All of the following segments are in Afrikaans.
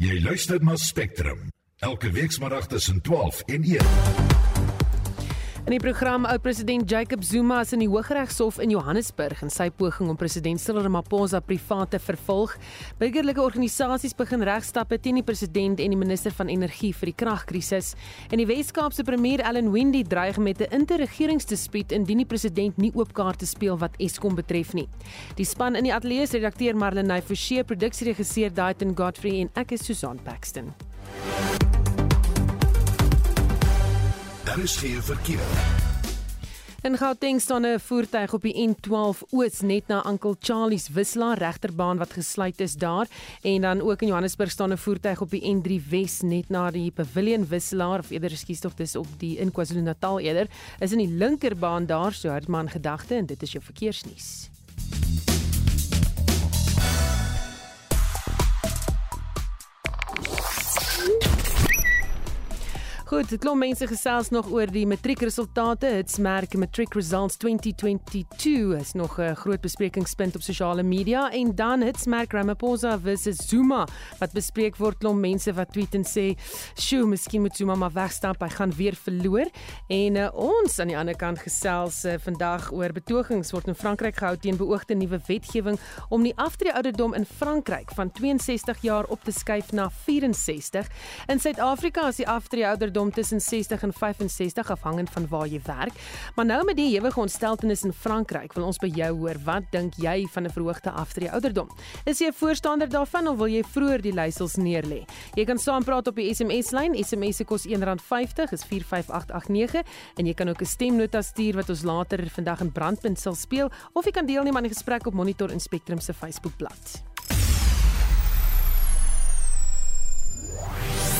Jy luister na Spectrum elke weekmiddag tussen 12 en 1. In die program oud-president Jacob Zuma is in die Hooggeregshof in Johannesburg in sy poging om president Cyril Ramaphosa privaat te vervolg. Burgerlike organisasies begin regstappe teen die president en die minister van energie vir die kragkrisis. En die Wes-Kaapse premier Allan Windey dreig met 'n interregeringsdispuut indien die president nie oop kaarte speel wat Eskom betref nie. Die span in die ateljee se redakteur Marlenae Forsie, produksieregisseur Daityn Godfrey en ek is Susan Paxton. Daar is geen verkeer. In Gauteng staan 'n voertuig op die N12 Oos net na Uncle Charlie's wisselaar regterbaan wat gesluit is daar en dan ook in Johannesburg staan 'n voertuig op die N3 Wes net na die Pavilion wisselaar of eerder skuis tog dis op die in KwaZulu-Natal eerder is in die linkerbaan daar so Hartman gedagte en dit is jou verkeersnuus. Goed, dit klop mense gesels nog oor die matriekresultate. Hitsmerk Matric Results 2022 is nog 'n groot besprekingspunt op sosiale media en dan hitsmerk Ramaphosa versus Zuma wat bespreek word klop mense wat tweet en sê, "Sjoe, miskien moet Zuma maar wegstap, hy gaan weer verloor." En uh, ons aan die ander kant gesels uh, vandag oor betogings word in Frankryk gehou teen beoogde nuwe wetgewing om die aftreeouderdom in Frankryk van 62 jaar op te skuif na 64. In Suid-Afrika is die aftreeouderdom ouderdom tussen 60 en 65 afhangend van waar jy werk. Maar nou met die ewige ontsteltenis in Frankryk, wil ons by jou hoor, wat dink jy van 'n verhoogde aftree ouderdom? Is jy 'n voorstander daarvan of wil jy vroeër die leiersels neerlê? Jy kan saampraat op die SMS-lyn. SMS se kos R1.50 is 45889 en jy kan ook 'n stemnota stuur wat ons later vandag in Brandpunt sal speel of jy kan deelneem aan die gesprek op Monitor en Spectrum se Facebookblad.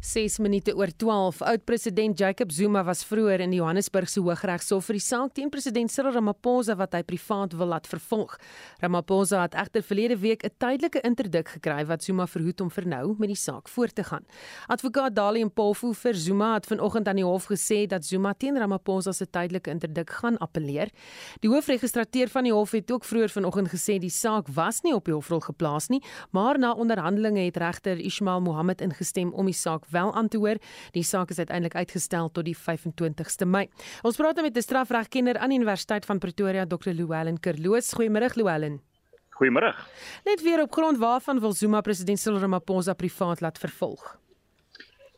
6 minute oor 12. Oud-president Jacob Zuma was vroeër in die Johannesburgse Hooggeregshof vir die saak teen president Cyril Ramaphosa wat hy privaat wil laat vervolg. Ramaphosa het egter verlede week 'n tydelike interdik gekry wat Zuma verhoed om vir nou met die saak voort te gaan. Advokaat Dali Mpofu vir Zuma het vanoggend aan die hof gesê dat Zuma teen Ramaphosa se tydelike interdik gaan appeleer. Die hoofregistrateur van die hof het ook vroeër vanoggend gesê die saak was nie op die hofrol geplaas nie, maar na onderhandelinge het regter Ismail Mohammed ingestem om die saak wel aan te hoor. Die saak is uiteindelik uitgestel tot die 25ste Mei. Ons praat nou met 'n strafregkenner aan die Universiteit van Pretoria, Dr. Luelen Kerloos. Goeiemôre Luelen. Goeiemôre. Net weer op grond waarvan wil Zuma president Cyril Ramaphosa privaat laat vervolg?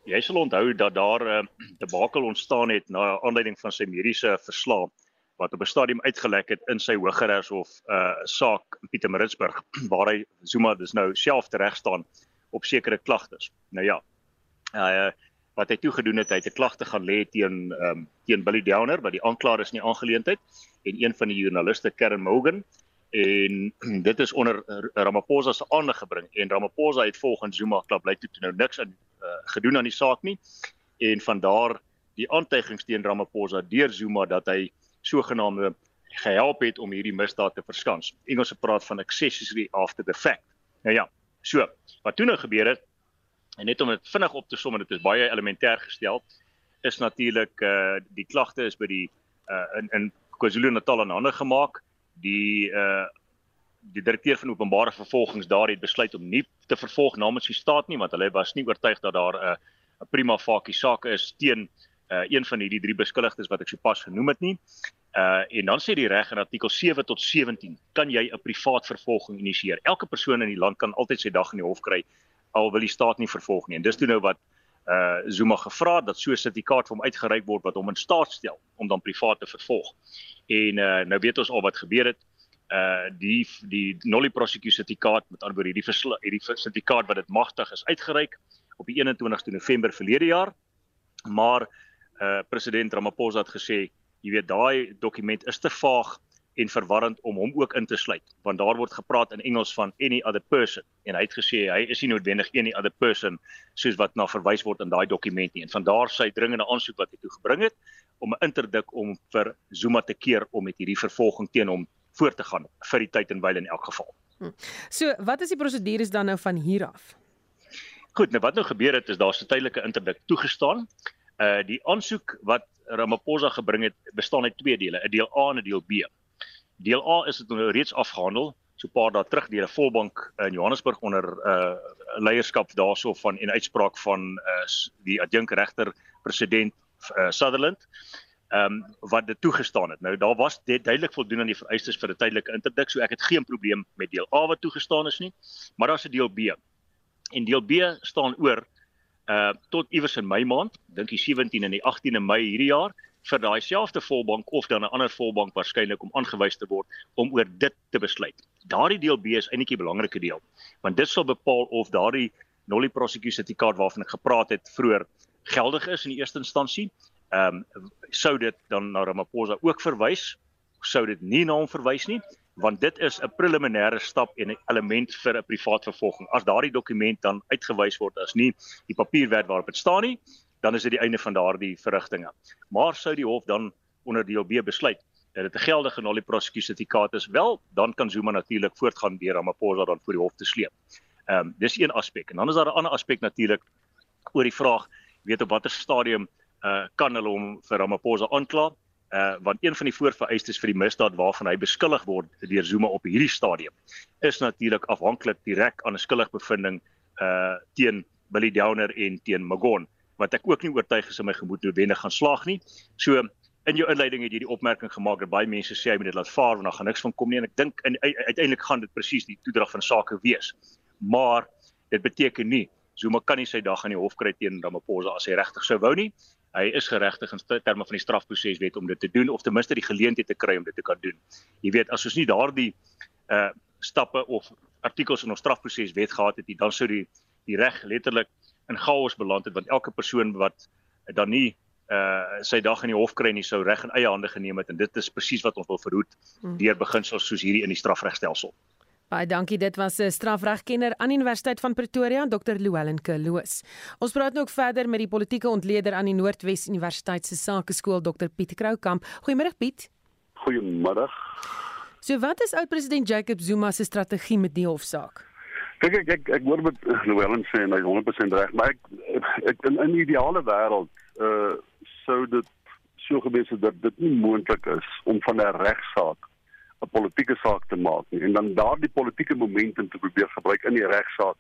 Jy sal onthou dat daar 'n uh, debakel ontstaan het na aanleiding van sy mediese verslae wat op 'n stadium uitgelek het in sy Hooggeregshof 'n uh, saak in Pietermaritzburg waar hy Zuma dus nou self tereg staan op sekere klagtes. Nou ja, uh wat hy toe gedoen het, hy het 'n klagte gaan lê teen ehm um, teen Billy Downer wat die aanklaer is in die aangeleentheid en een van die joernaliste Karen Morgan en dit is onder Ramaphosa se aandag gebring en Ramaphosa het volgens Zuma klap bly toe nou niks aan uh, gedoen aan die saak nie en van daar die aantuigings teen Ramaphosa deur Zuma dat hy sogenaamde gehelp het om hierdie misdaad te verskans. Engelse praat van accessory after the fact. Nou ja, so wat toe nou gebeur het En net om dit vinnig op te som en dit is baie elementêr gestel, is natuurlik uh die klagte is by die uh in in KwaZulu-Natal aan hande gemaak. Die uh die direkteur van openbare vervolgings daar het besluit om nie te vervolg namens die staat nie want hulle was nie oortuig dat daar 'n uh, 'n prima facie saak is teen uh een van hierdie drie beskuldigdes wat ek sopas genoem het nie. Uh en dan sê die reg in artikel 7 tot 17 kan jy 'n privaat vervolging initieer. Elke persoon in die land kan altyd sy dag in die hof kry al wil die staat nie vervolg nie. En dis toe nou wat uh Zuma gevra het dat so 'n sertifikaat vir hom uitgereik word wat hom in staat stel om dan privaat te vervolg. En uh nou weet ons al wat gebeur het. Uh die die nollie prosecutie sertifikaat met ander woorde hierdie hierdie sertifikaat wat dit magtig is uitgereik op die 21ste November verlede jaar. Maar uh president Ramaphosa het gesê, jy weet daai dokument is te vaag en verwarrend om hom ook in te sluit want daar word gepraat in Engels van any other person en hy het gesê hy is nie noodwendig any other person soos wat na verwys word in daai dokument nie en van daar sy dringende aansoek wat hy toe gebring het om 'n interdik om vir Zuma te keer om met hierdie vervolging teen hom voort te gaan vir die tyd en wyl in elk geval. Hm. So, wat is die prosedures dan nou van hier af? Goed, nou wat nou gebeur het is daar 'n tydelike interdik toegestaan. Uh die aansoek wat Ramaphosa gebring het bestaan uit twee dele, 'n deel A en 'n deel B. Deel A is dit nou reeds afgehandel. so 'n paar dae terug deur 'n volbank in Johannesburg onder 'n uh, leierskap daarso van en uitspraak van uh, die adjunk regter president uh, Sutherland ehm um, wat dit toegestaan het. Nou daar was dit duidelik voldoen aan die vereistes vir 'n tydelike interdik, so ek het geen probleem met deel A wat toegestaan is nie. Maar daar's 'n deel B. En deel B staan oor uh tot iewers in Mei maand, dink die 17 en die 18de Mei hierdie jaar vir daai selfde volbank of dan 'n ander volbank waarskynlik om aangewys te word om oor dit te besluit. Daardie deel B is eintlik die belangrike deel, want dit sal bepaal of daardie nulli prosecutie sertifikaat waarvan ek gepraat het vroeër geldig is in die eerste instansie. Ehm um, sou dit dan na Ramaphosa ook verwys? Sou dit nie na hom verwys nie want dit is 'n preliminêre stap en 'n element vir 'n privaat vervolging. As daardie dokument dan uitgewys word as nie die papierwerk waarop dit staan nie dan is dit die einde van daardie verrigtinge. Maar sou die hof dan onder deel B besluit dat dit 'n geldige nulli prosecutie sertifikaat is wel dan kan Zuma natuurlik voortgaan deur Ramaphosa dan voor die hof te sleep. Ehm um, dis een aspek. En dan is daar 'n ander aspek natuurlik oor die vraag weet op watter stadium uh kan hulle hom vir Ramaphosa aankla? Uh want een van die voorvereistes vir die misdaad waarvan hy beskuldig word deur Zuma op hierdie stadium is natuurlik afhanklik direk aan 'n skuldigbevindings uh teen Billy Downer en teen Magon wat ek ook nie oortuig is in my gemoed noodwendig gaan slaag nie. So in jou inleiding het jy die opmerking gemaak dat baie mense sê jy moet dit laat vaar want dan gaan niks van kom nie en ek dink uiteindelik gaan dit presies die toedrag van sake wees. Maar dit beteken nie Zuma kan nie sy dag aan die hof kry teen Ramaphosa as hy regtig sou wou nie hy is geregtig in terme van die strafproseswet om dit te doen of ten minste die geleentheid te kry om dit te kan doen. Jy weet as ons nie daardie uh stappe of artikels in ons strafproseswet gehad het nie, dan sou die die reg letterlik in chaos beland het want elke persoon wat dan nie uh sy dag in die hof kry nie sou reg in eie hande geneem het en dit is presies wat ons wil verhoed hmm. deur beginsels soos hierdie in die strafregstelsel. Baie dankie. Dit was 'n strafregkenner aan Universiteit van Pretoria, Dr. Llewellyn Kloos. Ons praat nou ook verder met die politieke ontleder aan die Noordwes Universiteit se Sakeskool, Dr. Piet Kroukamp. Goeiemôre Piet. Goeiemôre. So wat is oud-president Jacob Zuma se strategie met die hofsaak? Kyk ek ek ek hoor met Llewellyn sê en hy 100% reg, maar ek, ek in 'n ideale wêreld uh sou dit so gewees het dat dit nie moontlik is om van 'n regsaak 'n politieke saak te maak nie en dan daardie politieke momentum te probeer gebruik in die regsaak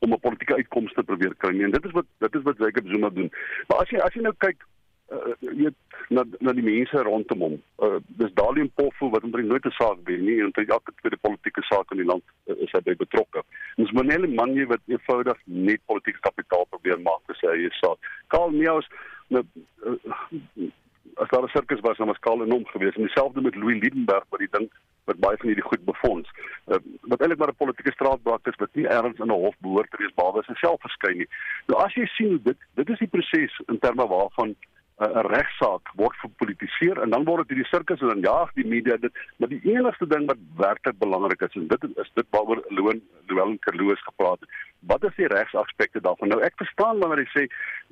om 'n politieke uitkoms te probeer kry. En dit is wat dit is wat Jacob Zuma doen. Maar as jy as jy nou kyk uh, jy na na die mense rondom hom. Uh, dis Dalium Pofu wat omtrent nooit 'n saak wen nie en hy elke tweede politieke saak in die land uh, is hy by betrokke. Ons Manele Manje wat eenvoudig net politieke kapitaal probeer maak vir sy eie saak. Karl Meaus nou uh, as daar 'n sirkus was, dan was Karl en hom geweest en dieselfde met Louis Liebenberg wat die ding wat baie van hierdie goed befonds. Uh, wat eintlik maar 'n politieke straatbraak is wat nie ergens in 'n hof behoort te wees behalwe sy self verskyn nie. Nou as jy sien dit dit is die proses in terme waarvan 'n regsaak word gepolitiseer en dan word dit hierdie sirkus en dan jaag die media dit. Maar die enigste ding wat werklik belangrik is en dit is dit waaroor Loon Loon Kerloos gepraat het wat is die regsaspekte daarvan? Nou ek verstaan wanneer hy sê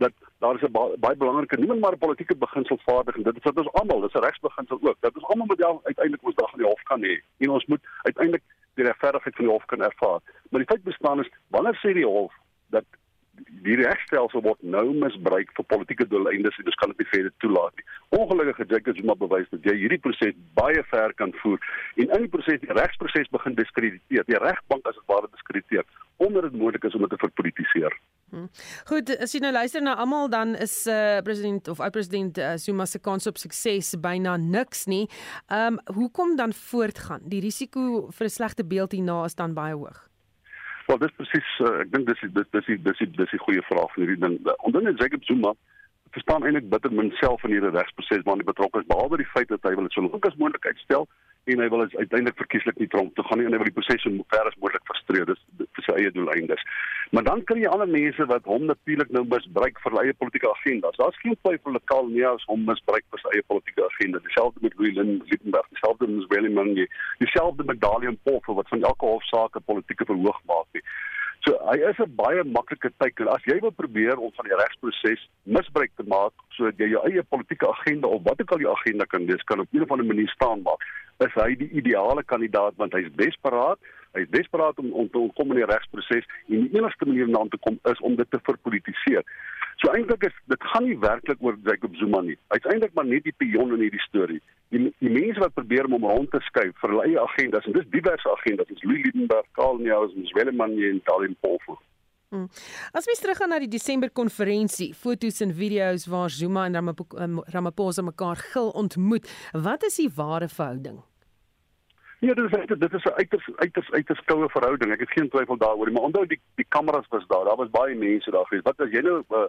dat daar is 'n baie belangrike noem maar politieke beginsel vaardig en dit is wat ons almal dis 'n regsbeginsel ook. Dat ons almal moet uiteindelik ons dag in die hof kan hê en ons moet uiteindelik die regverdigheid van die hof kan ervaar. Maar die feit bestaan is wanneer sê die hof dat die regstelsel word nou misbruik vir politieke doeleindes en dis kan dit nie verder toelaat nie. Ongelukkig het Jacob Zuma bewys dat jy hierdie proses baie ver kan voer en in die proses die regsproses begin diskrediteer. Die regbank as dit ware diskrediteer omdat dit moontlik is om dit te verpolitiseer. Hmm. Goed, as jy nou luister na almal dan is uh, president of oud-president uh, Zuma se kans op sukses byna niks nie. Ehm um, hoekom dan voortgaan? Die risiko vir 'n slegte beeld hierna is dan baie hoog. Wel dis presies uh, ek dink dis dis dis dis dis 'n goeie vraag van hierdie ding. Onder net Jacob Zuma verstaan eintlik bitter min self van hierdie regsproses waarin hy betrokke is behalwe die feit dat hy wil dit so lank as moontlik uitstel en hy wil uiteindelik verkieslik nie tronk toe gaan nie en hy wil die proses so ver as moontlik frustreer dis vir sy eie doeleindes. Maar dan kry jy ander mense wat hom natuurlik nou misbruik vir hulle eie politieke agendas. Daar's geen twyfel dat Karl Neus hom misbruik vir sy eie politieke agenda. Dieselfde met Louis Liebenberg, dieselfde met Willem Mangi, dieselfde met Dalian Poffer wat van elke hofsaak 'n politieke verhoog maak nie. So hy is 'n baie maklike teiken. As jy wil probeer om van die regsproses misbruik te maak sodat jy jou eie politieke agenda of wat ook al jou agenda kan wees, kan op 'n of ander manier staan maak, is hy die ideale kandidaat want hy's desperaat Hy is desperaat om om te kom in die regsproses en die enigste manier om aan te kom is om dit te verpolitiseer. So eintlik is dit gaan nie werklik oor Jacob Zuma nie. Hy's eintlik maar net die pion in hierdie storie. Die, die mense wat probeer om hom rond te skuif vir hulle eie agendas en dis diverse agendas, is Louis Liebenberg, Karl Neus, Willem en Talin Polfu. Hmm. As mens teruggaan na die Desember konferensie, foto's en video's waar Zuma en Ramaphosa mekaar gil ontmoet, wat is die ware verhouding? Ja, dit is dit is 'n uiters uiters uiters koue verhouding. Ek het geen twyfel daaroor nie, maar onthou die die kameras was daar. Daar was baie mense daar gewees. Wat as jy nou uh,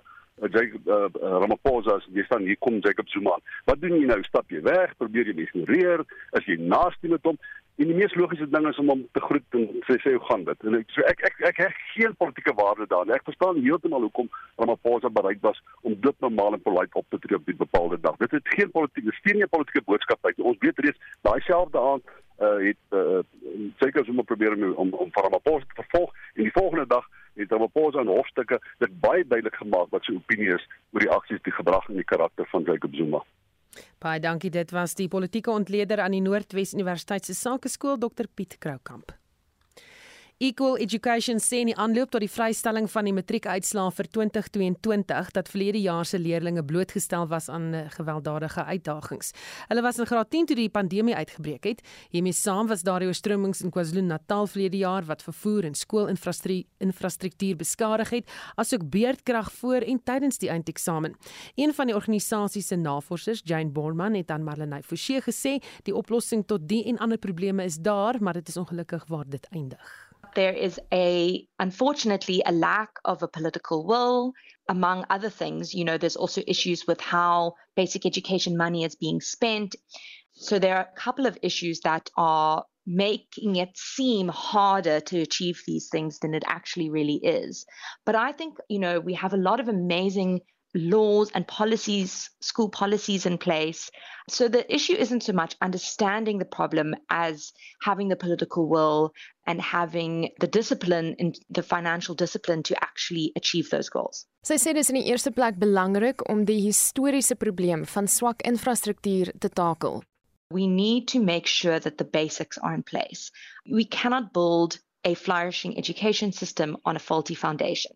Jacob uh, Ramaphosa as jy staan hier kom Jacob Zuma. Wat doen jy nou? Stap jy weg? Probeer jy ignoreer? Is jy naaste met hom? En die mees logiese ding is om hom te groet en sê sê hoe gaan dit? En ek so ek ek ek het geen politieke waarde daarin. Ek verstaan heeltemal hoekom Ramaphosa bereid was om dit normaal en polite op te tree op die bepaalde dag. Dit het geen politieke steun nie politieke boodskap uit. Ons weet reeds daai selfde aand uh, het uh, seker so 'n probeer om om, om Ramaphosa te vervolg en die volgende dag het Ramaphosa in hofstukke dit baie duidelik gemaak wat sy opinie is oor die aksies, die gedrag en die karakter van Jacob Zuma. Baie dankie. Dit was die politieke ontleder aan die Noordwes Universiteit se Sakeskool Dr Piet Kroukamp. Equal Education sê in die aanloop tot die vrystelling van die matriekuitslae vir 2022 dat verlede jaar se leerders blootgestel was aan eh, gewelddadige uitdagings. Hulle was in graad 10 toe die pandemie uitgebreek het. Hiermee saam was daar die oorstromings in KwaZulu-Natal verlede jaar wat vervoer en skoolinfrastruktuur beskadig het, asook beerdkrag voor en tydens die eindeksamen. Een van die organisasie se navorsers, Jane Borman, het aan Marlenae Forsie gesê die oplossing tot die en ander probleme is daar, maar dit is ongelukkig waar dit eindig. There is a unfortunately a lack of a political will among other things. You know there's also issues with how basic education money is being spent. So there are a couple of issues that are making it seem harder to achieve these things than it actually really is. But i think you know we have a lot of amazing laws and policies, school policies in place. So the issue isn't so much understanding the problem as having the political will and having the discipline and the financial discipline to actually achieve those goals. Sy sê dis in die eerste plek belangrik om die historiese probleem van swak infrastruktuur te takel. We need to make sure that the basics are in place. We cannot build a flourishing education system on a faulty foundation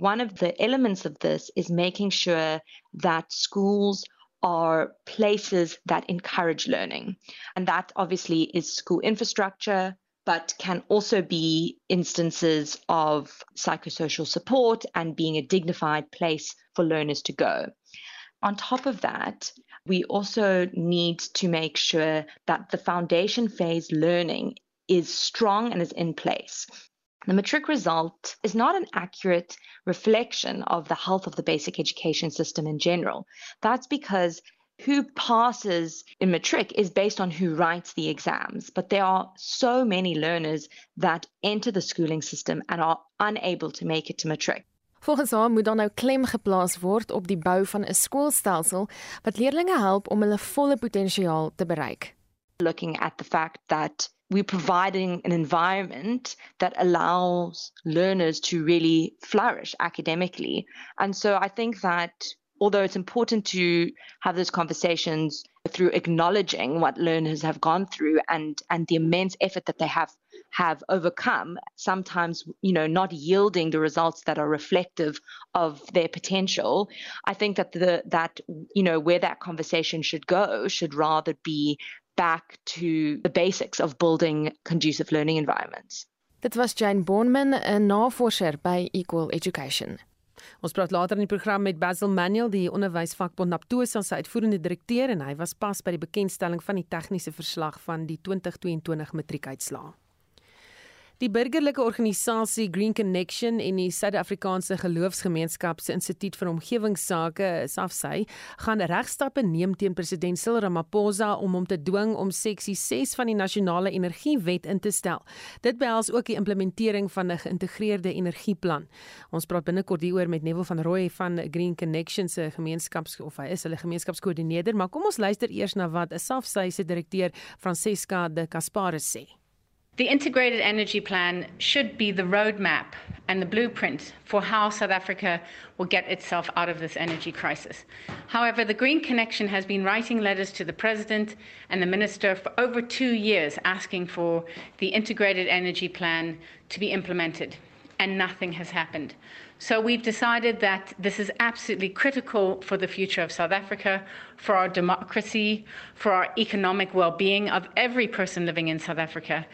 one of the elements of this is making sure that schools are places that encourage learning. And that obviously is school infrastructure, but can also be instances of psychosocial support and being a dignified place for learners to go. On top of that, we also need to make sure that the foundation phase learning is strong and is in place. The matric result is not an accurate reflection of the health of the basic education system in general. That's because who passes in matric is based on who writes the exams, but there are so many learners that enter the schooling system and are unable to make it to matric. Volgens haar moet dan nou klem geplaas word op die bou van 'n skoolstelsel wat leerders help om hulle volle potensiaal te bereik. Looking at the fact that we're providing an environment that allows learners to really flourish academically. And so I think that although it's important to have those conversations through acknowledging what learners have gone through and and the immense effort that they have have overcome sometimes you know not yielding the results that are reflective of their potential i think that the that you know where that conversation should go should rather be back to the basics of building conducive learning environments. Dit was Jane Bonman, 'n navorser by Equal Education. Ons praat later in die program met Basil Manuel, die onderwysvakbond Naptosa se uitvoerende direkteur en hy was pas by die bekendstelling van die tegniese verslag van die 2022 matriekuitslae. Die burgerlike organisasie Green Connection en die Suid-Afrikaanse Geloofsgemeenskap se Instituut vir Omgewingsake, SAFSY, gaan regstappe neem teen president Cyril Ramaphosa om hom te dwing om seksie 6 van die nasionale energiewet in te stel. Dit behels ook die implementering van 'n geïntegreerde energieplan. Ons praat binnekort hieroor met Neville van Rooi van Green Connection se gemeenskaps of hy is hulle gemeenskapskoördineerder, maar kom ons luister eers na wat 'n SAFSY se direkteur Francesca de Casparis sê. The integrated energy plan should be the roadmap and the blueprint for how South Africa will get itself out of this energy crisis. However, the Green Connection has been writing letters to the President and the Minister for over two years asking for the integrated energy plan to be implemented, and nothing has happened. So we've decided that this is absolutely critical for the future of South Africa, for our democracy, for our economic well being of every person living in South Africa,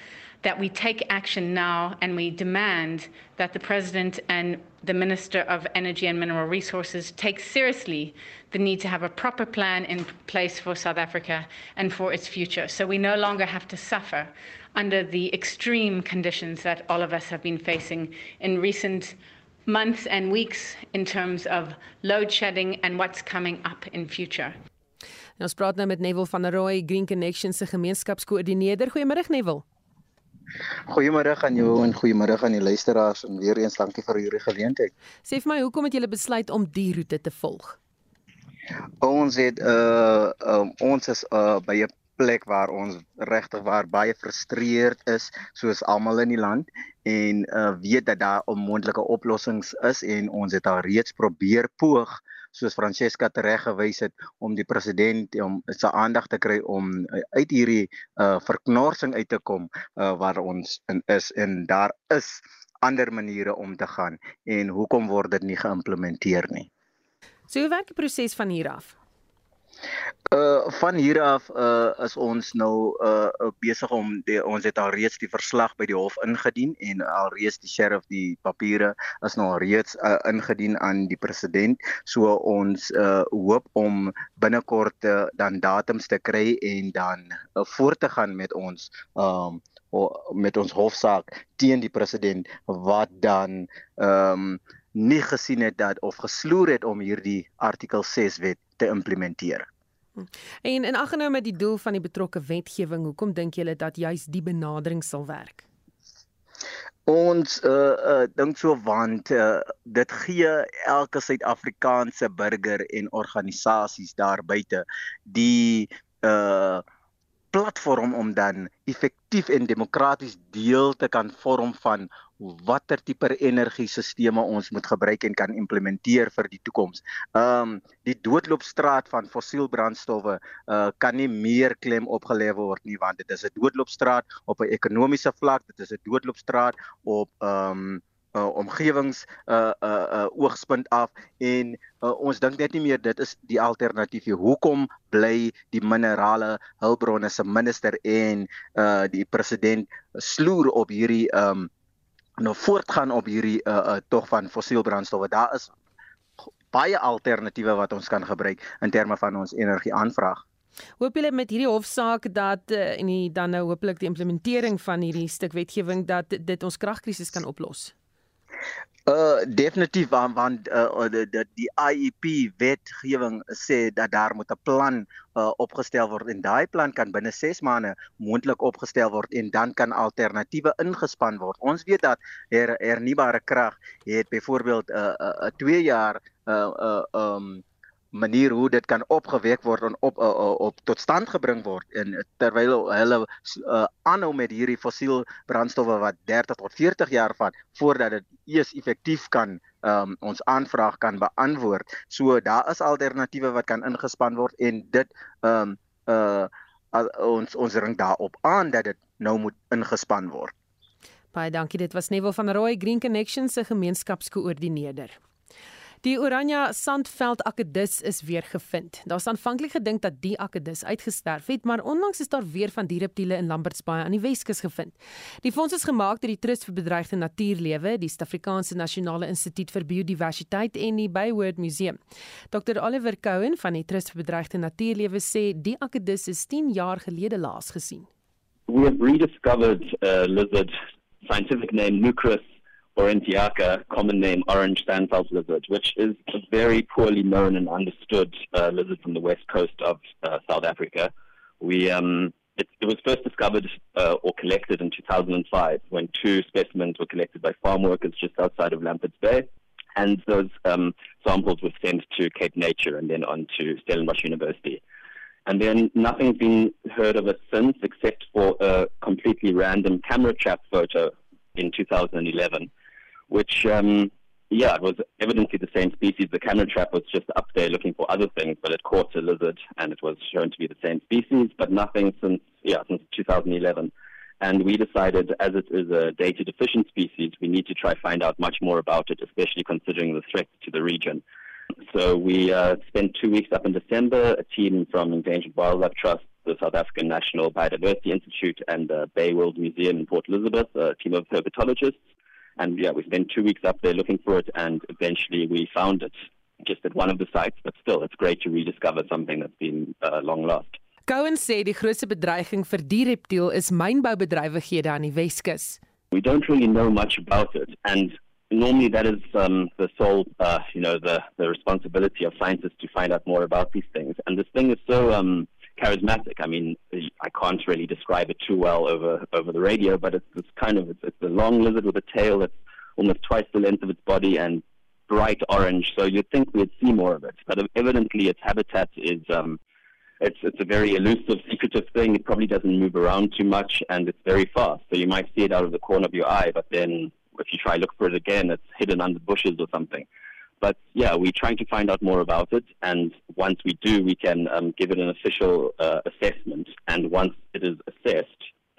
that we take action now and we demand that the President and the Minister of Energy and Mineral Resources take seriously the need to have a proper plan in place for South Africa and for its future. So we no longer have to suffer under the extreme conditions that all of us have been facing in recent months and weeks in terms of load shedding and what's coming up in future. Nou, ons praat nou met Neville van der Rooi, Green Connection se gemeenskapskoördineerder. Goeiemôre Neville. Goeiemôre aan jou en goeiemôre aan die luisteraars en weer eens dankie vir hierdie geleentheid. Sê vir my, hoekom het julle besluit om die roete te volg? Ons het uh um, ons is uh by 'n plek waar ons regtig waar baie frustreerd is soos almal in die land en uh weet dat daar onmoontlike oplossings is en ons het al reeds probeer poog soos Francesca tereggewys het om die president om sy aandag te kry om uh, uit hierdie uh verknorsing uit te kom uh waar ons in is en daar is ander maniere om te gaan en hoekom word dit nie geïmplementeer nie. So hoe werk die proses van hier af? Uh van hier af uh is ons nou uh, uh besig om die, ons het al reeds die verslag by die hof ingedien en al reeds die sheriff die papiere is nou al reeds uh, ingedien aan die president. So ons uh hoop om binnekort uh, dan datums te kry en dan uh, voort te gaan met ons um met ons hofsaak teen die president wat dan um nie gesien het dat of gesloer het om hierdie artikel 6 wet te implementeer. En in aggenome met die doel van die betrokke wetgewing, hoekom dink julle dat juis die benadering sal werk? Ons uh uh dink so want uh, dit gee elke Suid-Afrikaanse burger en organisasies daar buite die uh platform om dan effektief en demokraties deel te kan vorm van watter tipe energiesisteme ons moet gebruik en kan implementeer vir die toekoms. Ehm um, die doodloopstraat van fossielbrandstowwe uh kan nie meer klem opgelê word nie want dit is 'n doodloopstraat op 'n ekonomiese vlak, dit is 'n doodloopstraat op ehm um, uh omgewings uh uh, uh oogspunt af en uh, ons dink net nie meer dit is die alternatief nie. Hoekom bly die minerale hulpbronne se minister en uh die president sloer op hierdie um nou voortgaan op hierdie uh, uh tog van fossielbrandstowwe. Daar is baie alternatiewe wat ons kan gebruik in terme van ons energieaanvraag. Hoop julle met hierdie hofsaak dat uh, en die, dan nou hopelik die implementering van hierdie stuk wetgewing dat dit ons kragkrisis kan oplos? Uh definitief want, want uh die die, IEP wetgewing sê dat daar moet 'n plan uh opgestel word en daai plan kan binne 6 maande moontlik opgestel word en dan kan alternatiewe ingespan word. Ons weet dat her, hernubare krag het byvoorbeeld uh, 'n uh, 2 jaar uh uh um manier hoe dit kan opgewek word en op uh, uh, op tot stand gebring word en terwyl hulle uh, aanhou met hierdie fossiel brandstowwe wat 30 tot 40 jaar vat voordat dit eers effektief kan um, ons aanvraag kan beantwoord. So daar is alternatiewe wat kan ingespan word en dit um uh ons ons ring daarop aan dat dit nou moet ingespan word. Baie dankie. Dit was Neville van Rooi Green Connection se gemeenskapskoördineerder. Die Oranje Sandveld akedus is weer gevind. Daar's aanvanklik gedink dat die akedus uitgesterf het, maar onlangs is daar weer van die reptiele in Lambertsbaai aan die Weskus gevind. Die fonds is gemaak deur die Trust vir Bedreigde Natuurlewe, die Suid-Afrikaanse Nasionale Instituut vir Biodiversiteit en die Bayword Museum. Dr Oliver Cohen van die Trust vir Bedreigde Natuurlewe sê die akedus is 10 jaar gelede laas gesien. We have rediscovered a lizard scientific name Nucrus Orentiaca, common name orange sandfelt lizard, which is a very poorly known and understood uh, lizard from the west coast of uh, South Africa. We um, it, it, was first discovered uh, or collected in 2005 when two specimens were collected by farm workers just outside of Lampert's Bay. And those um, samples were sent to Cape Nature and then on to Stellenbosch University. And then nothing's been heard of it since, except for a completely random camera trap photo in 2011 which um, yeah, it was evidently the same species. The camera trap was just up there looking for other things, but it caught a lizard, and it was shown to be the same species, but nothing since yeah since 2011. And we decided, as it is a data deficient species, we need to try find out much more about it, especially considering the threat to the region. So we uh, spent two weeks up in December. A team from Endangered Wildlife Trust, the South African National Biodiversity Institute, and the Bay World Museum in Port Elizabeth, a team of herpetologists. And yeah, we spent two weeks up there looking for it, and eventually we found it just at one of the sites. But still, it's great to rediscover something that's been uh, long lost. Cohen sê die grootste bedreiging vir die reptiel is mynboubedrywighede aan die Weskus. We don't really know much about it, and normally that is um, the sole, uh, you know, the, the responsibility of scientists to find out more about these things. And this thing is so um, charismatic. I mean, I can't really describe it too well over over the radio, but it's, it's kind of it's, it's a long lizard with a tail that's almost twice the length of its body and bright orange. So you'd think we'd see more of it, but evidently its habitat is. Um, it's it's a very elusive, secretive thing. It probably doesn't move around too much, and it's very fast. So you might see it out of the corner of your eye, but then if you try to look for it again, it's hidden under bushes or something. But yeah, we're trying to find out more about it, and once we do, we can um, give it an official uh, assessment. And once it is assessed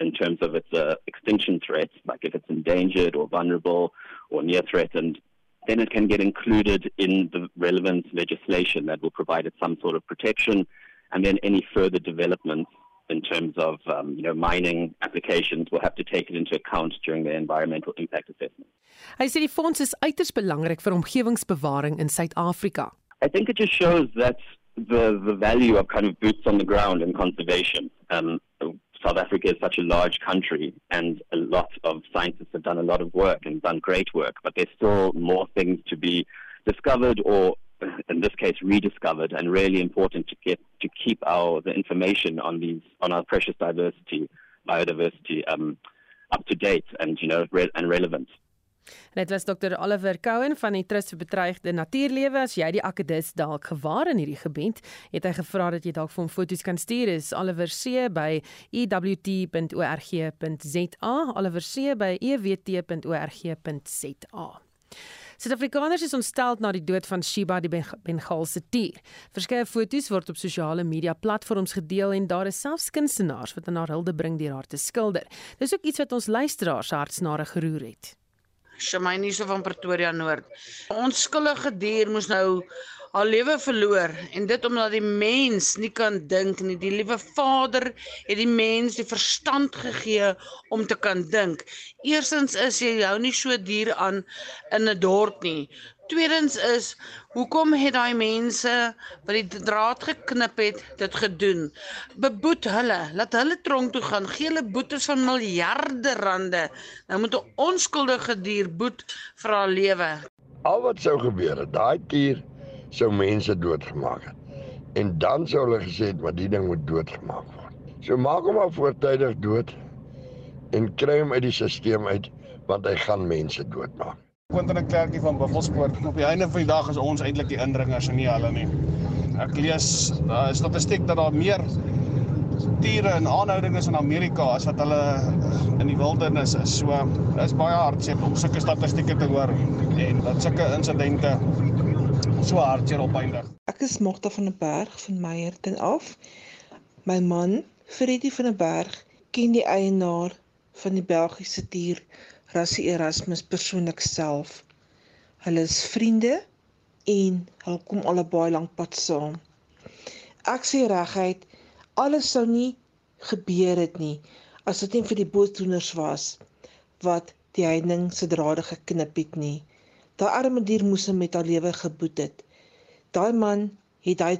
in terms of its uh, extinction threat, like if it's endangered or vulnerable or near threatened, then it can get included in the relevant legislation that will provide it some sort of protection, and then any further developments in terms of um, you know mining applications will have to take it into account during the environmental impact assessment. Hy sê die fonds is uiters belangrik vir omgewingsbewaring in Suid-Afrika. I think it just shows that the the value of kind of boots on the ground and conservation. Um, South Africa is such a large country, and a lot of scientists have done a lot of work and done great work, but there's still more things to be discovered or in this case rediscovered and really important to get to keep our the information on these on our precious diversity biodiversity um up to date and you know re and relevant Dit was Dr Oliver Cohen van die Trust vir Bedreigde Natuurlewe. As jy die akkedis dalk gewaar in hierdie gebied, het hy gevra dat jy dalk vir hom foto's kan stuur. Is Oliver C by ewt.org.za. Oliver C by ewt.org.za. Suid-Afrikaners is ontstel na die dood van Shiba die Bengaalse tier. Verskeie foto's word op sosiale media platforms gedeel en daar is selfs kunstenaars wat aan haar hulde bring deur haar te skilder. Dis ook iets wat ons luisteraars hartsnare geroer het. Shamaini so van Pretoria Noord. Ons skuldige dier moes nou haar lewe verloor en dit omdat die mens nie kan dink nie. Die liewe Vader het die mens die verstand gegee om te kan dink. Eerstens is jy hou nie so dier aan in 'n dorp nie. Tweedens is hoekom het daai mense wat die draad geknip het dit gedoen? Beboet hulle, laat hulle tronk toe gaan, gee hulle boetes van miljarde rande. Nou moet 'n onskuldige dier boet vir haar lewe. Al wat sou gebeur het, daai dier sou mense doodgemaak het. En dan sou hulle gesê het maar die ding moet doodgemaak word. So maak hom maar voortydig dood en kry hom uit die stelsel uit want hy gaan mense doodmaak. Quentin en Klerkie van Buffelspoort. Op die einde van die dag is ons eintlik die indringers en nie hulle nie. Ek lees daar is statistiek dat daar meer diere in aanhouding is in Amerika as wat hulle in die wildernis is. So is baie hartseer om sulke statistieke te hoor en dat sulke insidente so hartseer opeindig. Ek is Magda van der Berg van Meyerton af. My man, Freddie van der Berg, ken die eienaar van die Belgiese dier Rassie Erasmus persoonlik self. Hulle is vriende en hulle kom al 'n baie lank pad saam. Ek sê reguit, alles sou nie gebeur het nie as dit nie vir die bootdoeners was wat die heining se drade geknip het nie. Daai arme dier moes hom met haar lewe geboet het. Daai man het hy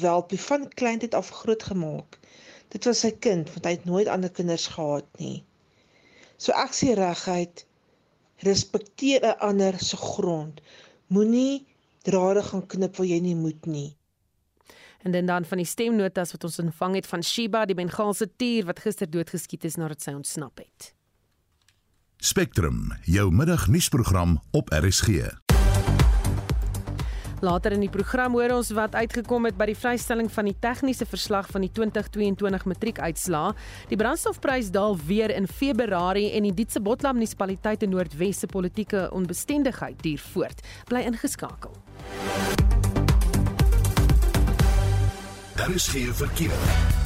wel van kleintyd af groot gemaak. Dit was sy kind want hy het nooit ander kinders gehad nie. So ek sê reguit respekteer 'n ander se grond. Moenie drade gaan knip waar jy nie moet nie. En dan dan van die stemnotas wat ons ontvang het van Shiba, die Bengaalse tier wat gister doodgeskiet is nadat sy ontsnap het. Spectrum, jou middagnuusprogram op RSG. Later in die program hoor ons wat uitgekom het by die vrystelling van die tegniese verslag van die 2022 matriekuitslae. Die brandstofprys daal weer in Februarie en die Dietse Botlam munisipaliteit in Noordwes se politieke onbestendigheid duur voort. Bly ingeskakel. Daar is geen verkeer.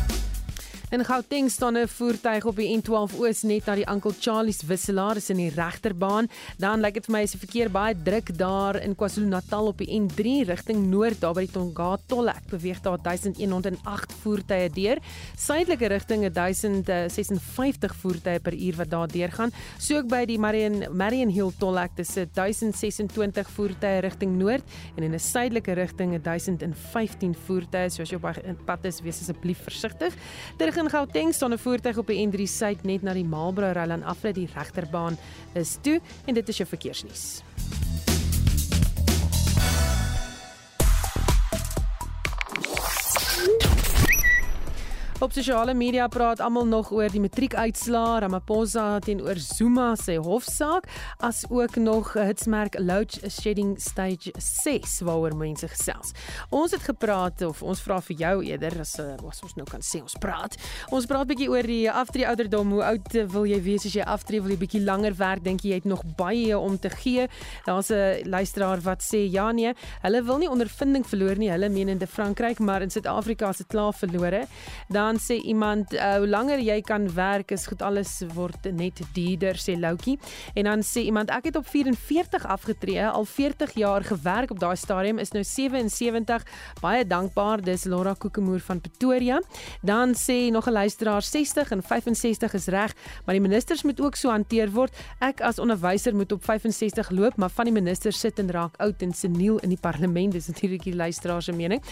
In Gauteng staan 'n voertuig op die N12 Oos net na die Uncle Charlie's wisselaar is in die regterbaan. Dan lyk dit vir my is die verkeer baie druk daar in KwaZulu-Natal op die N3 rigting noord daar by die Tonga Tollhek. Beweeg daar 1108 voertuie deur. Suidelike rigting 1056 voertuie per uur wat daar deurgaan. So ook by die Marion Marion Hill Tollhek dis 1026 voertuie rigting noord en in 'n suidelike rigting 1015 voertuie. So as jy op pad is, wees asseblief versigtig. Terug in Gauteng staan 'n voertuig op die N3 suid net na die Marlborough ry en af dat die regterbaan is toe en dit is jou verkeersnuus. Op sosiale media praat almal nog oor die matriekuitslae, Ramaphosa teenoor Zuma se hofsaak, as ook nog hitsmerk load shedding stage 6 waaroor mense gesels. Ons het gepraat of ons vra vir jou eerder as, eh, as ons nou kan sê ons praat. Ons praat bietjie oor die aftree ouderdom. Hoe oud wil jy wees as jy aftree? Wil jy bietjie langer werk? Dink jy jy het nog baie om te gee? Daar's 'n luisteraar wat sê ja nee, hulle wil nie ondervinding verloor nie. Hulle meen in Frankryk, maar in Suid-Afrika is dit klaar verlore. Dan dan sê iemand uh, hoe langer jy kan werk is goed alles word net duurder sê Loukie. En dan sê iemand ek het op 44 afgetree al 40 jaar gewerk op daai stadium is nou 77 baie dankbaar dis Laura Kokemoer van Pretoria. Dan sê nog 'n luisteraar 60 en 65 is reg maar die ministers moet ook so hanteer word. Ek as onderwyser moet op 65 loop maar van die ministers sit en raak oud en seniel in die parlement dis natuurlik die luisteraar se mening.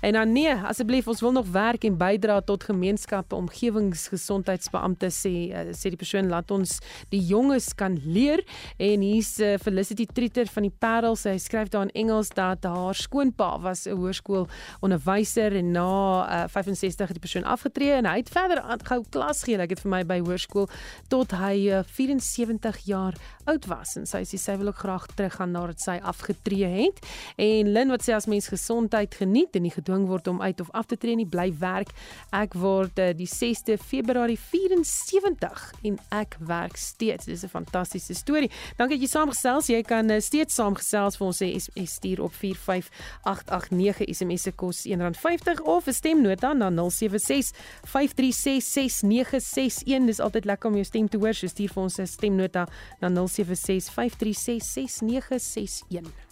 En dan nee asseblief ons wil nog werk en bydra tot gemeenskappe omgewingsgesondheidsbeampte sê uh, sê die persoon laat ons die jonges kan leer. En hier's uh, Felicity Trieter van die Parel. Sy skryf daar in Engels dat haar skoonpa was 'n hoërskool onderwyser en na uh, 65 het die persoon afgetree en hy het verder gehou klas gee like dit vir my by hoërskool tot hy uh, 74 jaar oud was. En sy sê sy wil ook graag teruggaan nadat sy afgetree het. En Lin wat sê as mens gesondheid geniet en nie gedwing word om uit of af te tree nie bly werk. Ek word uh, die 6de Februarie 74 en ek werk steeds. Dis 'n fantastiese storie. Dankie dat jy saamgesels. Jy kan uh, steeds saamgesels vir ons sê SMS stuur op 45889 SMS se kos R1.50 of 'n stemnota na 076 5366961. Dis altyd lekker om jou stem te hoor. So stuur vir ons 'n stemnota na 076 5366961.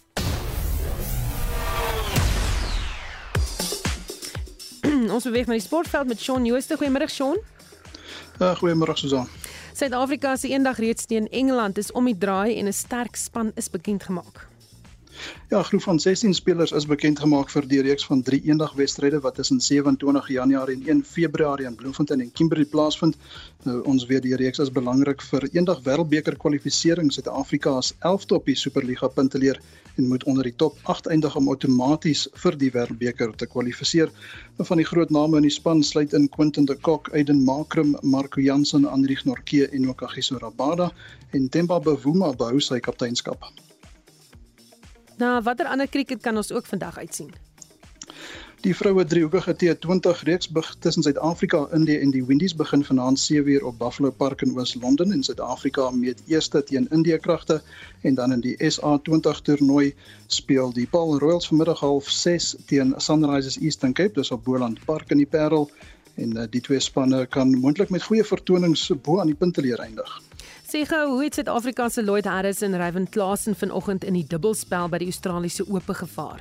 Ons beweeg na die sportveld met Shaun Jooste. Goeiemôre Shaun. Uh, Goeiemôre Susan. Suid-Afrika se eendag reeds teen Engeland is om die draai en 'n sterk span is bekend gemaak. Ja, groep van 16 spelers is bekend gemaak vir die reeks van 3 eendagwedstryde wat tussen 27 Januarie en 1 Februarie in Bloemfontein en Kimberley plaasvind. Nou ons weet die reeks is belangrik vir eendag wêreldbeker kwalifikasie. Suid-Afrika as 11de op die Superliga punteleer en moet onder die top 8 eindig om outomaties vir die wêreldbeker te kwalifiseer. Van die groot name in die span sluit in Quentin de Kock, Aiden Makrum, Marco Jansen, Andrieg Norke en ook Agiso Rabada en Temba Bavuma behou sy kapteinskap. Nou, watter ander krieket kan ons ook vandag uitsien? Die vroue driehoekige T20 reeks tussen Suid-Afrika, Indië en die Windies begin vanaand 7:00 op Buffalo Park in Oos-London en Suid-Afrika meet eerste teen Indië kragte en dan in die SA20 toernooi speel die Paul Royals vanmiddag half 6 teen Sunrisers Eastern Cape dis op Boland Park in die Parel en uh, die twee spanne kan moontlik met goeie vertonings bo aan die punteleer eindig. Sê gou, hoe het Suid-Afrika se Lloyd Harris en Ryan Klassen vanoggend in die dubbelspel by die Australiese Ope gevaar?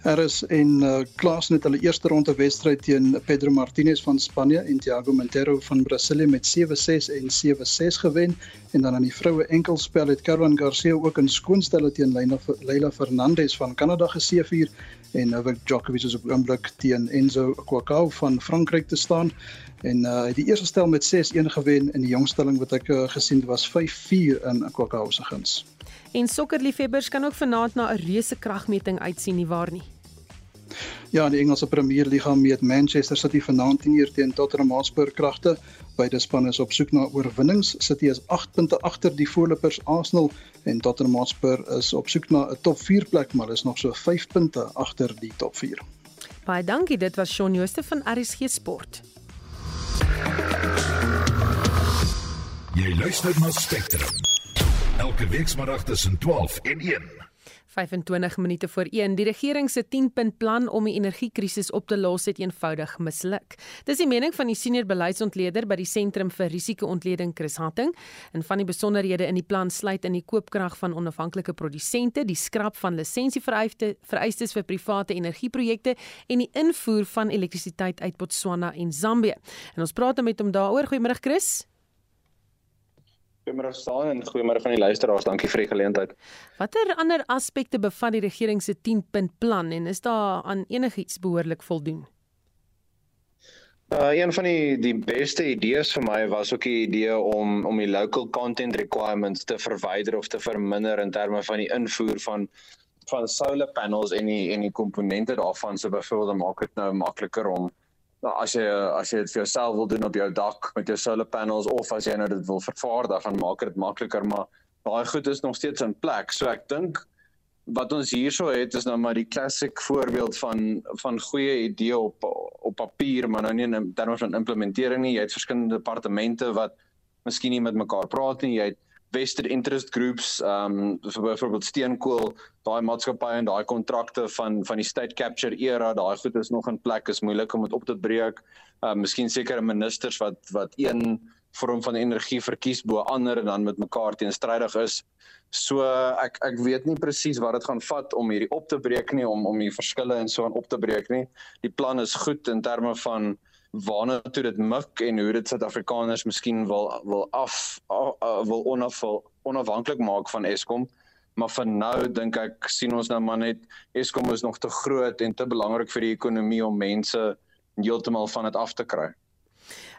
Harris en uh, Klaas het hulle eerste ronde wedstryd teen Pedro Martinez van Spanje en Thiago Montero van Brasilië met 7-6 en 7-6 gewen en dan in die vroue enkelspel het Caroline Garcia ook in skoonstelle teen Leila, Leila Fernandez van Kanada geseëvier en Novak Djokovic is op oomblik teen Enzo Kwakau van Frankryk te staan en uh, die eerste stel met 6-1 gewen en die jongstelling wat ek uh, gesien het was 5-4 in Kwakau se guns. En sokkerliefhebbers kan ook vanaand na 'n reuse kragmeting uitsien nie waar nie. Ja, die Engelse Premierliga meet Manchester City vanaand 10:00 teen Tottenham Hotspur kragte. Beide spanne is op soek na oorwinnings. City is 8 punte agter die voorlopers Arsenal en Tottenham Hotspur is op soek na 'n top 4 plek, maar is nog so 5 punte agter die top 4. Baie dankie, dit was Shaun Jooste van RSG Sport. Jy luister na Spectrum. Elke weekmiddag tussen 12 en 1. 25 minute voor 1. Die regering se 10-punt plan om die energiekrisis op te los het eenvoudig misluk. Dis die mening van die senior beleidsontleder by die Sentrum vir Risiko-ontleding Chris Hatting. En van die besonderhede in die plan sluit in die koopkrag van onafhanklike produsente, die skrap van lisensievereistes vir private energieprojekte en die invoer van elektrisiteit uit Botswana en Zambië. En ons praat met hom daaroor. Goeiemôre Chris. Goeiemôre staan en goeiemôre van die luisteraars. Dankie vir die geleentheid. Watter ander aspekte bevat die regering se 10-punt plan en is daar aan enigiets behoorlik voldoen? Uh een van die die beste idees vir my was ook die idee om om die local content requirements te verwyder of te verminder in terme van die invoer van van solar panels en die en die komponente daarvan so byvoorbeeld maak dit nou makliker om nou as jy as jy dit vir jouself wil doen op jou dak met jou solar panels of as jy nou dit wil vervaardig dan maak dit makliker maar daai goed is nog steeds in plek. So ek dink wat ons hierso het is nou maar die klassiek voorbeeld van van goeie idee op op papier maar nou nie in terme van implementering nie. Jy het verskillende departemente wat miskien nie met mekaar praat nie. Jy het vested interest groups um vir byvoorbeeld steenkool daai maatskappye en daai kontrakte van van die state capture era daai goed is nog in plek is moeilik om dit op te breek. Um miskien sekere ministers wat wat een vorm van energie verkies bo ander en dan met mekaar teenstrydig is. So ek ek weet nie presies wat dit gaan vat om hierdie op te breek nie om om die verskille en so aan op te breek nie. Die plan is goed in terme van waarna toe dit mik en hoe dit Suid-Afrikaners miskien wil wil af uh, wil onaf, onafhanklik maak van Eskom. Maar vir nou dink ek sien ons nou maar net Eskom is nog te groot en te belangrik vir die ekonomie om mense heeltemal van dit af te kry.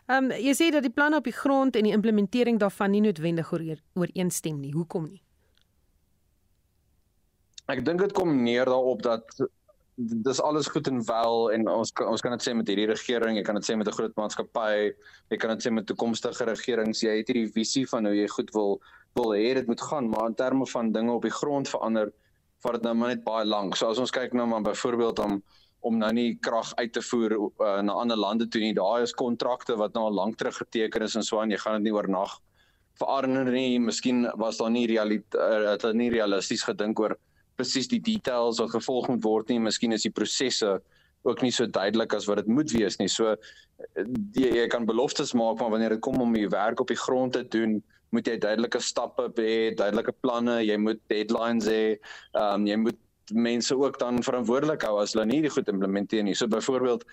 Ehm um, jy sê dat die planne op die grond en die implementering daarvan nie noodwendig ooreenstem nie. Hoekom nie? Ek dink dit kom neer daarop dat dis alles goed en wel en ons ons kan dit sê met hierdie regering, jy kan dit sê met 'n groot maatskappy, jy kan dit sê met toekomstige regerings, jy het hierdie visie van hoe jy goed wil wil hê dit moet gaan, maar in terme van dinge op die grond verander, vat dit nou maar net baie lank. So as ons kyk nou maar byvoorbeeld om om nou nie krag uit te voer uh, na ander lande toe nie, daai is kontrakte wat nou al lank terug geteken is en so aan, jy gaan dit nie oornag verander nie. Miskien was daar nie realiteit uh, het hulle nie realisties gedink oor presies die details wat gevolg moet word nie. Miskien is die prosesse ook nie so duidelik as wat dit moet wees nie. So die, jy kan beloftes maak maar wanneer dit kom om die werk op die grond te doen, moet jy duidelike stappe hê, duidelike planne, jy moet deadlines hê. Ehm um, jy moet mense ook dan verantwoordelik hou as hulle nie die goed implementeer nie. So byvoorbeeld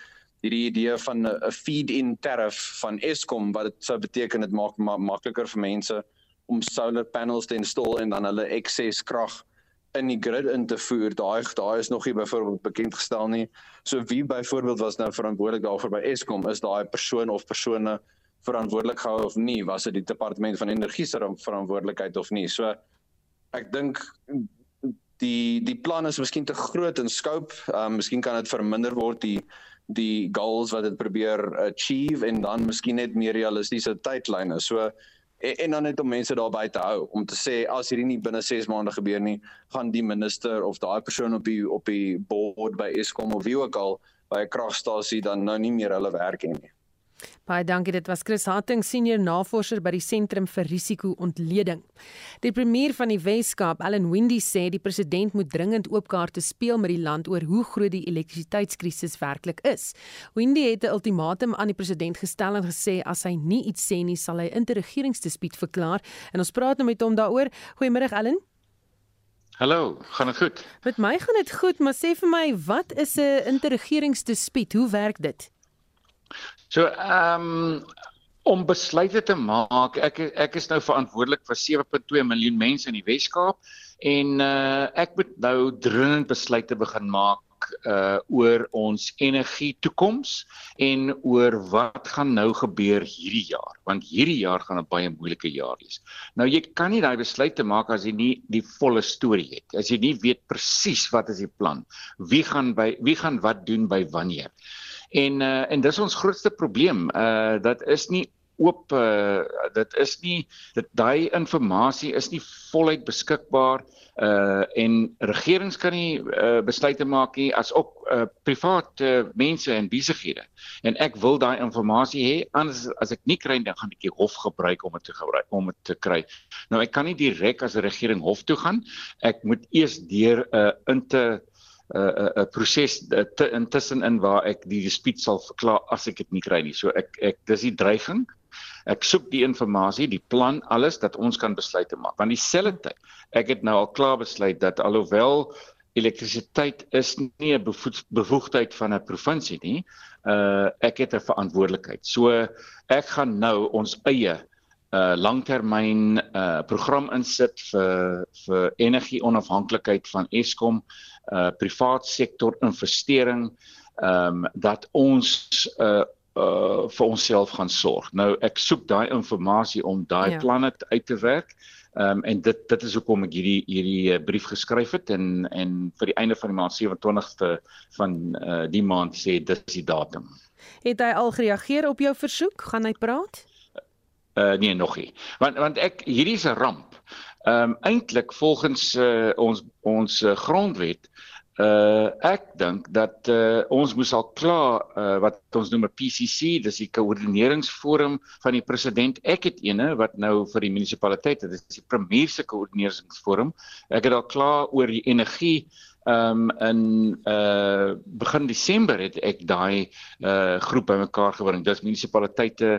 hierdie idee van 'n feed-in tariff van Eskom wat dit sou beteken dit maak ma makliker vir mense om solar panels te installeer en dan hulle ekses krag in die grid in te voer. Daai daai is nog nie byvoorbeeld bekend gestel nie. So wie byvoorbeeld was nou verantwoordelik daarvoor by Eskom? Is daai persoon of persone verantwoordelik gehou of nie? Was dit die departement van energie se verantwoordelikheid of nie? So ek dink die die plan is miskien te groot in scope. Ehm um, miskien kan dit verminder word die die goals wat dit probeer achieve en dan miskien net meer realistiese tydlyne. So en, en dan net om mense daarby te hou om te sê as hierdie nie binne 6 maande gebeur nie, gaan die minister of daai persoon op die op die board by Eskom of wie ook al by 'n kragstasie dan nou nie meer hulle werk hê nie. Baie dankie. Dit was Chris Hatting, senior navorser by die Sentrum vir Risiko-ontleding. Die premier van die Wes-Kaap, Allan Windey, sê die president moet dringend oopkaarte speel met die land oor hoe groot die elektrisiteitskrisis werklik is. Windey het 'n ultimatum aan die president gestel en gesê as hy nie iets sê nie, sal hy interregeringsdispuut verklaar. En ons praat nou met hom daaroor. Goeiemôre Allan. Hallo, gaan dit goed? Met my gaan dit goed, maar sê vir my, wat is 'n interregeringsdispuut? Hoe werk dit? So ehm um, om besluite te maak, ek ek is nou verantwoordelik vir 7.2 miljoen mense in die Wes-Kaap en uh ek moet nou dringend besluite begin maak uh oor ons energie toekoms en oor wat gaan nou gebeur hierdie jaar want hierdie jaar gaan 'n baie moeilike jaar wees. Nou jy kan nie daai besluit te maak as jy nie die volle storie het. As jy nie weet presies wat is die plan. Wie gaan by wie gaan wat doen by wanneer. En uh en dis ons grootste probleem. Uh dat is nie oop uh, dit is nie dit daai inligting is nie voluit beskikbaar uh en regerings kan nie uh, besluite maak nie as ook uh, private uh, mense en besighede en ek wil daai inligting hê anders as ek nie kry dan gaan ek die hof gebruik om dit te gebruik om dit te kry nou ek kan nie direk as 'n regering hof toe gaan ek moet eers deur 'n uh, inte 'n uh, 'n uh, proses uh, intussen in waar ek die dispuut sal verklaar as ek dit nie kry nie. So ek ek dis die dreiging Ek soek die inligting, die plan, alles dat ons kan besluite maak. Want dieselfde tyd, ek het nou al klaar besluit dat alhoewel elektrisiteit is nie 'n bevoegdheid van 'n provinsie nie, uh ek het 'n verantwoordelikheid. So ek gaan nou ons eie uh langtermyn uh program insit vir vir energie onafhanklikheid van Eskom, uh privaat sektor investering, ehm um, dat ons uh uh vir onsself gaan sorg. Nou ek soek daai inligting om daai ja. planne uit te werk. Ehm um, en dit dit is hoekom ek hierdie hierdie uh, brief geskryf het en en vir die einde van die maand 27ste van uh die maand sê dis die datum. Het hy al gereageer op jou versoek? Gaan hy praat? Uh nee, nog nie. Want want ek hierdie is 'n ramp. Ehm um, eintlik volgens uh, ons ons uh, grondwet Uh ek dink dat uh ons moes al klaar uh wat ons noem 'n PCC, dis die koördineringsforum van die president. Ek het eene wat nou vir die munisipaliteite, dis die premier se koördineringsforum. Ek het al klaar oor die energie Ehm um, in uh begin Desember het ek daai uh groep bymekaar gebring. Dis munisipaliteite,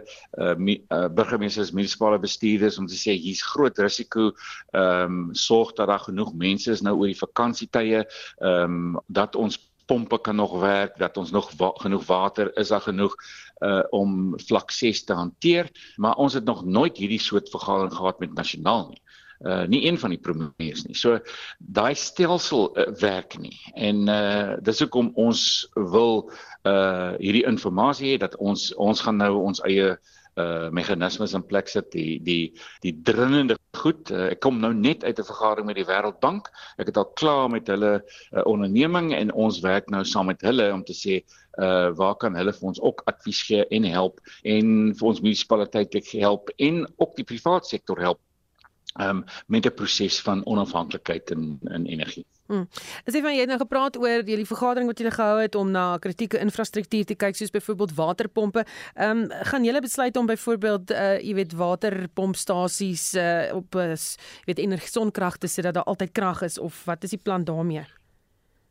uh, mi, uh burgemeesters, munisipale bestuurders om te sê hier's groot risiko. Ehm um, sorg dat daar genoeg mense is nou oor die vakansietye, ehm um, dat ons pompe kan nog werk, dat ons nog wa genoeg water is, daar genoeg uh om vlak 6 te hanteer, maar ons het nog nooit hierdie soort vergadering gehad met nasionaal nie uh nie een van die premiers nie. So daai stelsel uh, werk nie. En uh dis hoekom ons wil uh hierdie inligting hê dat ons ons gaan nou ons eie uh meganismes in plek sit die die die dringende goed uh, ek kom nou net uit 'n vergadering met die Wêreldbank ek het al klaar met hulle uh, onderneming en ons werk nou saam met hulle om te sê uh waar kan hulle vir ons ook advies gee en help en vir ons munisipaliteite help en ook die private sektor help um, met 'n proses van onafhanklikheid in in energie. Hmm. As jy van jy het nou gepraat oor die vergadering wat julle gehou het om na kritieke infrastruktuur te kyk soos byvoorbeeld waterpompe. Ehm um, gaan julle besluit om byvoorbeeld uh jy weet waterpompstasies uh op uh, jy weet energie sonkrag te sit dat daar altyd krag is of wat is die plan daarmee?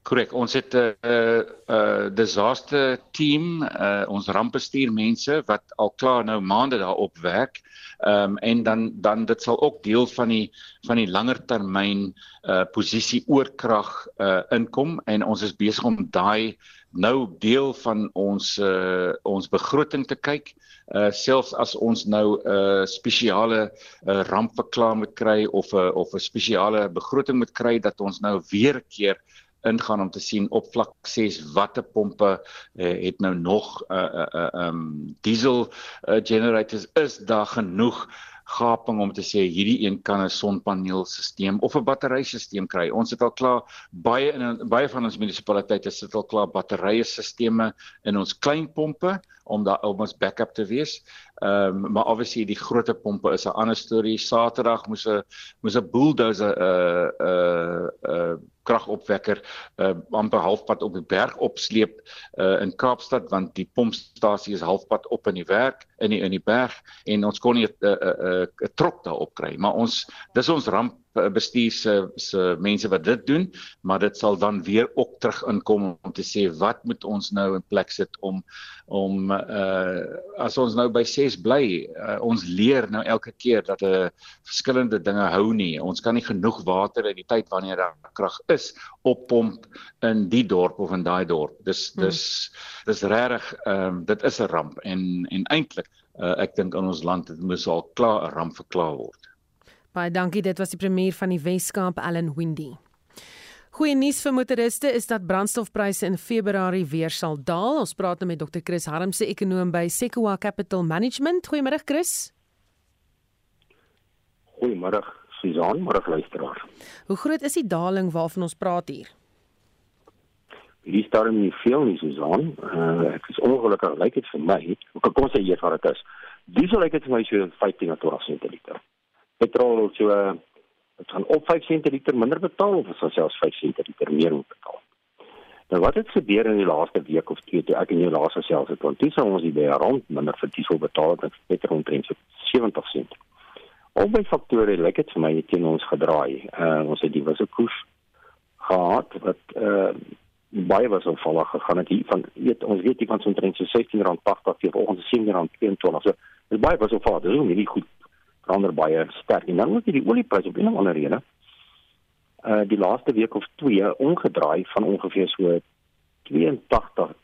Korrek, ons het 'n uh, uh, uh, disaster team, uh, ons rampbestuur mense wat al klaar nou maande daarop werk. Ehm um, en dan dan dit sal ook deel van die van die langer termyn uh posisie oorkrag uh inkom. En ons is besig om daai nou deel van ons uh ons begroting te kyk. Uh selfs as ons nou 'n uh, spesiale uh, ramp verklaar moet kry of 'n uh, of 'n spesiale begroting moet kry dat ons nou weer 'n keer ingaan om te sien op vlak 6 watter pompe uh, het nou nog 'n uh, 'n uh, uh, um diesel uh, generators is daar genoeg gaping om te sê hierdie een kan 'n sonpaneelstelsel of 'n batterystelsel kry. Ons het al klaar baie in baie van ons munisipaliteite sit al klaar batterye-stelsels in ons klein pompe om daar om ons backup te wees. Ehm um, maar obviously die groot pompe is 'n ander storie. Saterdag moes 'n moes 'n bulldozer 'n uh, 'n uh, 'n uh, kragopwekker uh, amper halfpad op die berg opsleep uh, in Kaapstad want die pompstasie is halfpad op in die werk in die in die berg en ons kon nie 'n uh, 'n uh, uh, uh, trok daar op kry. Maar ons dis ons ramp bestuur se se mense wat dit doen, maar dit sal dan weer ook terug inkom om te sê wat moet ons nou in plek sit om om uh as ons nou by 6 bly, uh, ons leer nou elke keer dat 'n uh, verskillende dinge hou nie. Ons kan nie genoeg water in die tyd wanneer daar krag is oppomp in die dorp of in daai dorp. Dis hmm. dis dis regtig ehm um, dit is 'n ramp en en eintlik uh, ek dink in ons land dit moet al klaar 'n ramp verklaar word. Baie dankie. Dit was die premier van die Weskaap, Allan Windy. Goeie nuus vir motoriste is dat brandstofpryse in Februarie weer sal daal. Ons praat nou met Dr. Chris Harmse, ekonoom by Sequoia Capital Management. Goeiemôre Chris. Goeiemôre Susan, môre luisteraars. Hoe groot is die daling waarvan ons praat hier? Hierdie stadium nie veel nie Susan. Uh, ek is ongelukkig lyk dit vir my, kan ons sê wat dit is? Diesel lyk dit vir my so 15 tot 20 sent per liter. Petrol so dit gaan op 5 sent per liter minder betaal of is dit selfs 5 sent per liter meer moet betaal. Nou wat het gebeur in die laaste week of twee toe ek in jou laaste selfs het want dis ons die by rond minder vir diesel betaal het petrol omtrent so 70 sent. Albei faktore lyk dit vir my teen ons gedraai. Uh ons het die wisselkoers gehad wat uh baie was opvallig gegaan het hier van weet ons weet van so omtrent so R16.80 vir ons R17.22. So baie was opvallig. Dis nie goed verander baie sterk en dan ook die oliepryse op 'n ander rede. Uh die laaste week of twee omgedraai van ongeveer so 82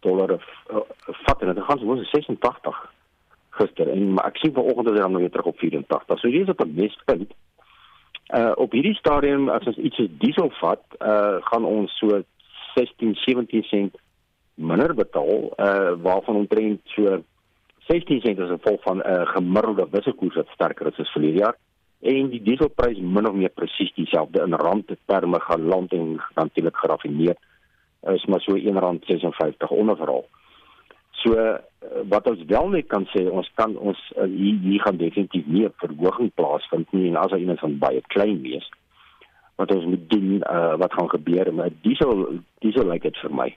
dollar of uh, vat en dit gaan so 86 gister en maar ek sien vanoggend is hy dan weer terug op 84. So hier is op 'n mespunt. Uh op hierdie stadium as ons iets soos diesel vat, uh gaan ons so 16 17 sent minder betaal, uh waarvan omtrent so 16 sent as gevolg van 'n uh, gemiddelde wisselkoers wat sterker is as verlede jaar en die dieselprys min of meer presies dieselfde in rande terme geland en natuurlik geraffineer is maar so R1.56 onderverhaal. So uh, wat ons wel net kan sê, ons kan ons uh, hier, hier gaan definitief nie 'n verhoging plaasvind nie en as hy net van baie klein wees. Wat ons moet doen, uh, wat gaan gebeur met diesel diesel lyk like dit vir my.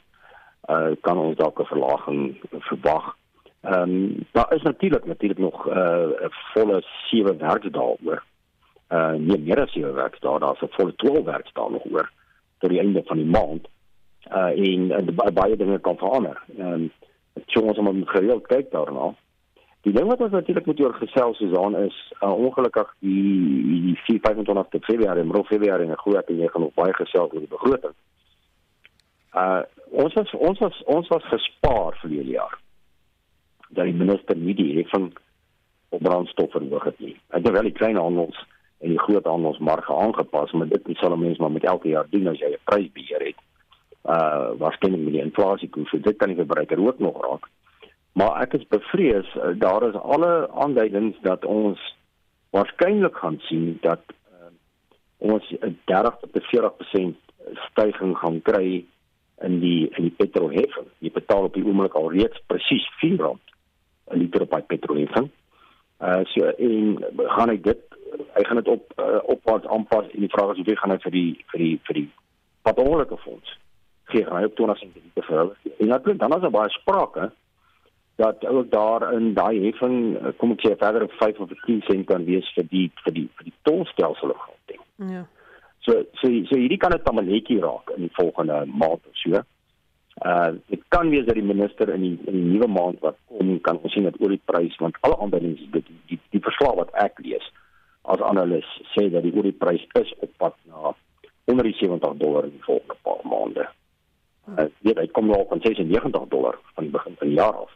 Uh kan ons dalk 'n verlaging verwag. Ehm um, daar is natuurlik natuurlik nog 'n uh, volle 7 werkdae oor. Uh nie meer as 7 werkdae, daar's 'n volle 12 werkdae nog oor tot die einde van die maand. Uh en, en baie dinge kan verander. Ehm um, so ons moet gereeld kyk daarna. Die ding wat ons natuurlik moet oor gesels Susan is uh, ongelukkig die die 25 Februarie en Februarie en glo ek jy gaan nog baie gesels oor die begroting. Uh ons was ons was ons was gespaar vir die jaar. Dat die minister nie die heffing op brandstof verhoog het nie. Ek het wel die klein handels en die groot handelsmarge aangepas, maar dit sal 'n mens maar met elke jaar doen as jy 'n prysbeheer het uh waarskynlik met die inflasie koers. Dit kan die verbruiker ook nog raak. Maar ek is bevrees uh, daar is alle aanduidings dat ons waarskynlik gaan sien dat uh, ons 'n 30 tot 40% stygings gaan kry in die in die petrolheffing. Jy betaal op die oomblik al reeds presies R4 'n liter op petrolheffing. Uh so en gaan hy dit hy gaan dit op uh, opwaarts aanpas en die vraag is hoe gaan hy vir die vir die vir die patrolike fonds gee hy op 20 sent per vir. En natuurlik dan is daar baie sprake dat ook daar in daai heffing kom ek sê verder op 5 of 10 sent kan wees vir die vir die vir die tolstelsel of ding. Ja. So so so hierdie kan 'n tamaletjie raak in die volgende maand of so. Uh dit kan wees dat die minister in die in die nuwe maand wat kom kan ons sien dat oor die prys want alle aanduidings dit die, die die verslag wat ek lees as analis sê dat die oor die prys is op pad na onder die 70 dollar in die volgende paar maande. Uh, hy kom nou van 96 dollar van die begin van die jaar af.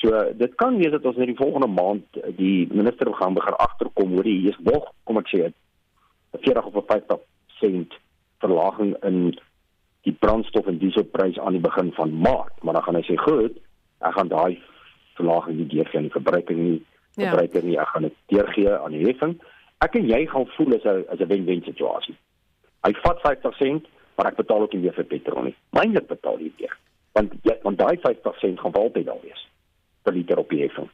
So dit kan wees dat ons in die volgende maand die minister gaan begin agterkom oor die is nog kom ek sê 'n 40 of 50 sent verlaging in die brandstof en dieselprys aan die begin van Maart, maar dan gaan hy sê goed, ek gaan daai verlaging nie deurgee aan die verbruiker nie, ja. verbruiker nie, ek gaan dit deurgee aan die heffing. Ek en jy gaan voel as 'n as 'n wen-wen situasie. Hy vat 50 sent maar ek betaal ook nie weer vir petrol nie. Mynlik betaal jy weer. Want jy want daai 50% gaan wel altyd daar wees per liter op die heffing.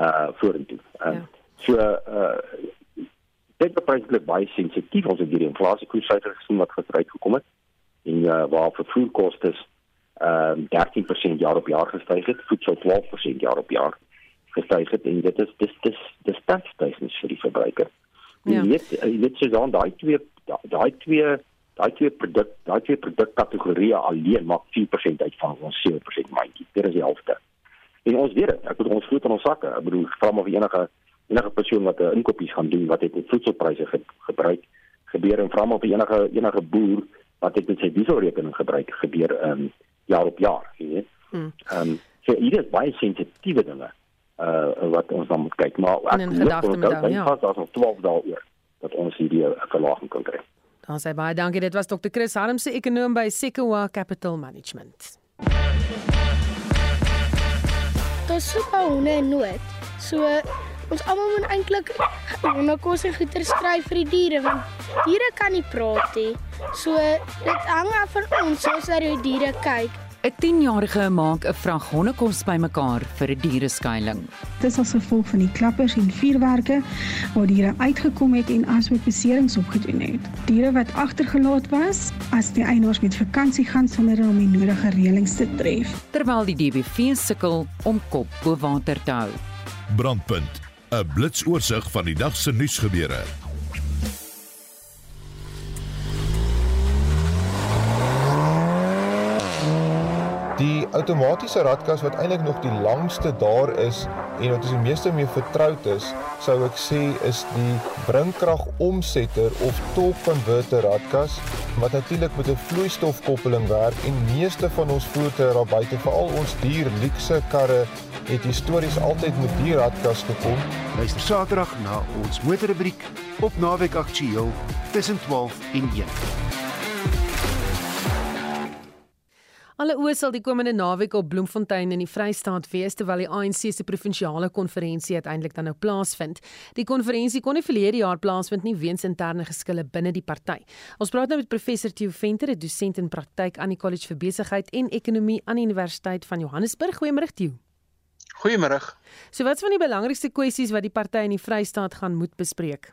Uh vorentoe. Uh, ja. So uh dit bepaal baie sensitief ons het hierdie inflasiekoerssyfer gesien wat gister uitgekom het en uh waar vervoerkoste ehm uh, 13% jaar op jaar gestyg het, voedsel 12% jaar op jaar gestyg het en dit is dis dis dis staatsstygings vir die verbruiker. Ja. Jy weet jy weet so dan daai twee daai twee daai twee produk daai twee produkkategorieë alleen maak 4% uit van ons 7% mandjie. Dit is die helfte. En ons weet dit. Ek bedoel ons voet in ons sakke. Ek bedoel vra maar of enige enige persoon wat 'n inkopies gaan doen wat het met voedselpryse ge, gebruik gebeur en vra maar of enige enige boer wat het met sy dieselrekening gebruik gebeur um jaar op jaar, jy weet. Hmm. Ehm um, so hier is baie sensitiewe dinge uh wat ons dan moet kyk maar ek met daai ja. Daar's nog 12 dae oor dat ons hierdie verlaging kan kry. Dan sê baie dankie. Dit was Dr. Chris Harmse, ekonom by Sequoia Capital Management. Daar's so baie honde in nood. So ons almal moet eintlik hondekos en goeie skryf vir die diere want diere kan nie praat nie. So dit hang af van ons soos dat die diere kyk. 'n 10-jarige maak 'n vrag hondekos bymekaar vir 'n diereskuiling. Dit is as gevolg van die klappers en vuurwerke waar diere uitgekom het en asook beserings opgedoen het. Diere wat agtergelaat was as die eienaars met vakansie gaan sonder om die nodige reëlings te tref. Terwyl die DBV sukkel om kop bo water te hou. Brandpunt, 'n blitsoorsig van die dag se nuusgebeure. Die outomatiese radkas wat eintlik nog die langste daar is en wat ons die meeste mee vertroud is, sou ek sê is die bringkrag omsetter of torque converter radkas wat natuurlik met 'n vloeistofkoppeling werk en meeste van ons voertuie daar buite, veral ons duur luukse karre, het histories altyd met die radkas gekom. Luister Saterdag na ons motorrubriek op Naweek Aktueel tussen 12 en 1. Alle oë sal die komende naweek op Bloemfontein in die Vrystaat wees terwyl die ANC se provinsiale konferensie uiteindelik dan nou plaasvind. Die konferensie kon nie verlede jaar plaasvind nie weens interne geskille binne die party. Ons praat nou met professor Theo Venter, 'n dosent in praktyk aan die College vir Besigheid en Ekonomie aan die Universiteit van Johannesburg. Goeiemôre Theo. Goeiemôre. So wat is van die belangrikste kwessies wat die party in die Vrystaat gaan moet bespreek?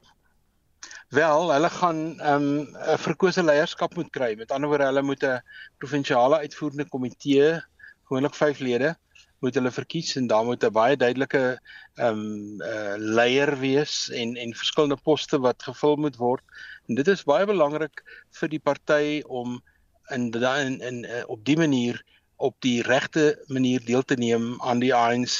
Wel, hulle gaan ehm, 'n um, verkose leierskap moet kry. Met ander woorde, hulle moet 'n provinsiale uitvoerende komitee, gewoonlik 5 lede, moet hulle verkies en daar moet 'n baie duidelike ehm um, uh, leier wees en en verskillende poste wat gevul moet word. En dit is baie belangrik vir die party om in in, in uh, op die manier op die regte manier deel te neem aan die ANC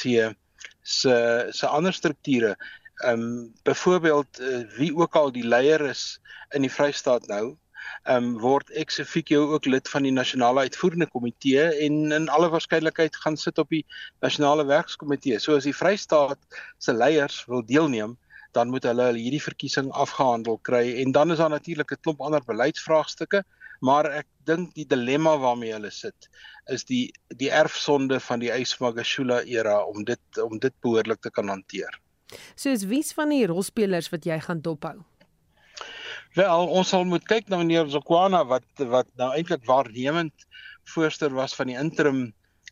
se se ander strukture ehm um, byvoorbeeld uh, wie ook al die leier is in die Vrystaat nou, ehm um, word ex officio ook lid van die nasionale uitvoerende komitee en in alle waarskynlikheid gaan sit op die nasionale werkskomitee. So as die Vrystaat se leiers wil deelneem, dan moet hulle hierdie verkiesing afgehandel kry en dan is daar natuurlik 'n klomp ander beleidsvraagstukke, maar ek dink die dilemma waarmee hulle sit is die die erfsonde van die Ysmagashula era om dit om dit behoorlik te kan hanteer. Soos wie's van die rolspelers wat jy gaan dophou? Wel, ons sal moet kyk na meneer Zokwana wat wat nou eintlik waarnemend voorsteur was van die interim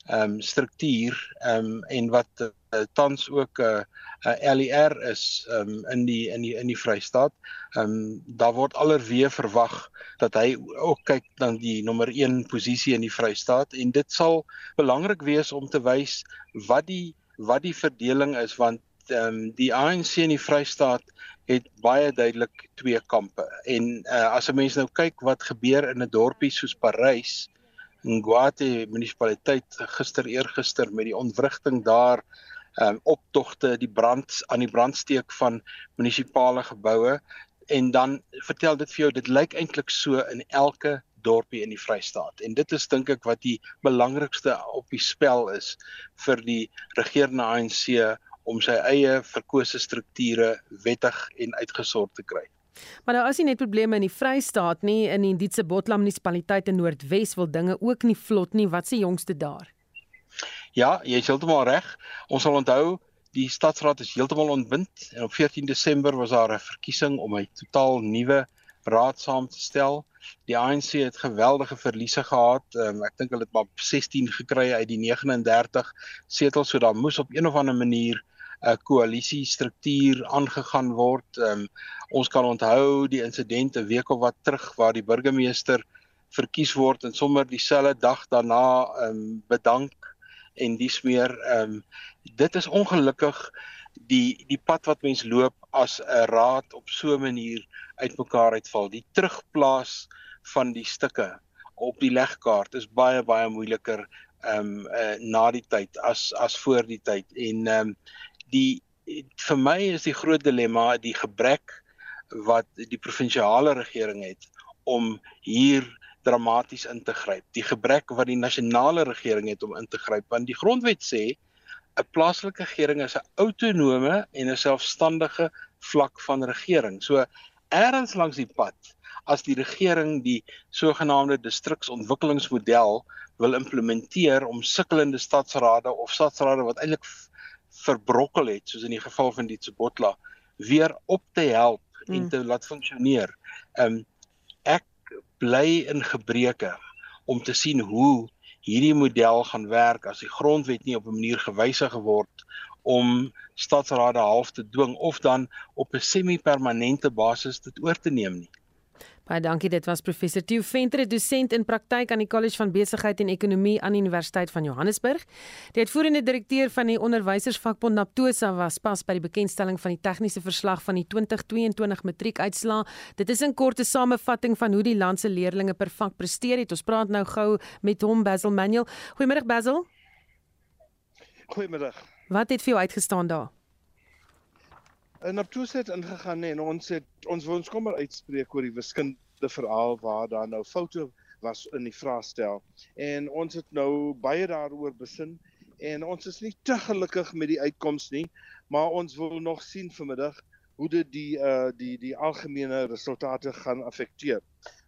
ehm um, struktuur ehm um, en wat uh, tans ook 'n uh, uh, LER is um, in die in die in die Vrystaat. Ehm um, daar word allerweë verwag dat hy ook kyk na die nommer 1 posisie in die Vrystaat en dit sal belangrik wees om te wys wat die wat die verdeling is want ehm um, die ANC in die Vrystaat het baie duidelik twee kampe. En uh, as 'n mens nou kyk wat gebeur in 'n dorpie soos Parys, in Guate munisipaliteit gister eergister met die ontwrigting daar, ehm um, optogte, die brand aan die brandsteek van munisipale geboue en dan vertel dit vir jou dit lyk eintlik so in elke dorpie in die Vrystaat. En dit is dink ek wat die belangrikste op die spel is vir die regerende ANC om sy eie verkose strukture wettig en uitgesort te kry. Maar nou as jy net probleme in die Vrystaat nie in die Dietse Botlam munisipaliteit in Noordwes wil dinge ook nie vlot nie, wat se jongste daar? Ja, jy is heeltemal reg. Ons sal onthou die stadsraad is heeltemal ontbind en op 14 Desember was daar 'n verkiesing om 'n totaal nuwe raad saam te stel. Die ANC het geweldige verliese gehad. Um, ek dink hulle het maar 16 gekry uit die 39 setels, so daar moes op een of ander manier 'n koalisie struktuur aangegaan word. Um, ons kan onthou die insident 'n week of wat terug waar die burgemeester verkies word en sommer dieselfde dag daarna um, bedank en dis meer um, dit is ongelukkig die die pad wat mens loop as 'n raad op so 'n manier uitmekaar uitval. Die terugplaas van die stukke op die legkaart is baie baie moeiliker ehm um, uh, na die tyd as as voor die tyd en ehm um, die vir my is die groot dilemma die gebrek wat die provinsiale regering het om hier dramaties in te gryp. Die gebrek wat die nasionale regering het om in te gryp want die grondwet sê 'n plaaslike regering is 'n autonome en 'n selfstandige vlak van regering. So ergens langs die pad as die regering die sogenaamde distriksontwikkelingsmodel wil implementeer om sukkelende stadsrade of stadsrade wat eintlik verbrokkel het soos in die geval van die Tsobotla weer op te help mm. en te laat funksioneer. Um ek bly in gebreke om te sien hoe hierdie model gaan werk as die grondwet nie op 'n manier gewysig word om stadsrade half te dwing of dan op 'n semi-permanente basis dit oor te neem nie. Baie dankie. Dit was professor Theo Venter, dosent in praktyk aan die College van Besigheid en Ekonomie aan die Universiteit van Johannesburg. Die uitvoerende direkteur van die onderwysersvakbond Naptosa was pas by die bekendstelling van die tegniese verslag van die 2022 matriekuitslae. Dit is 'n korte samevatting van hoe die land se leerders per vak presteer het. Ons praat nou gou met hom Basil Manuel. Goeiemôre Basil. Goeiemôre. Wat het vir jou uitgestaan daar? En toe sit ingegaan nee, en ons het ons wil ons kom maar uitspreek oor die wiskundige verhaal waar daar nou foute was in die vraestel. En ons het nou baie daaroor besin en ons is nie te gelukkig met die uitkoms nie, maar ons wil nog sien vanmiddag hoe dit die uh die die algemene resultate gaan affekteer.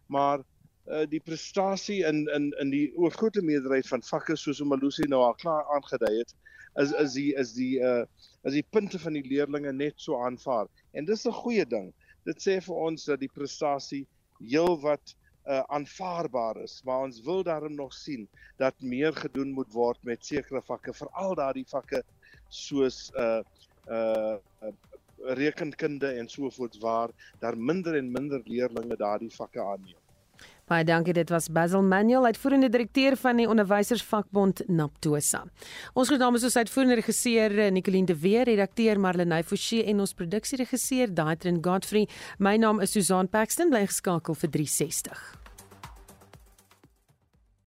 Maar uh die prestasie in in in die oorgrootste meerderheid van vakke soos Malusi nou al klaar aangedui het, is is die is die uh is die punte van die leerdlinge net so aanvaar. En dis 'n goeie ding. Dit sê vir ons dat die prestasie heelwat uh aanvaarbaar is, maar ons wil daarom nog sien dat meer gedoen moet word met sekere vakke, veral daardie vakke soos uh uh rekenkunde en sovoorts waar daar minder en minder leerdlinge daardie vakke aanneem. Baie dankie. Dit was Basil Manuel, uitvoerende direkteur van die onderwysersvakbond Naptosa. Ons groet namens ons uitvoerende regisseur eh, Nicoline de Weer, redakteur Marlenae Forsie en ons produksieregisseur Daitrin Godfrey. My naam is Susan Paxton, bly geskakel vir 360.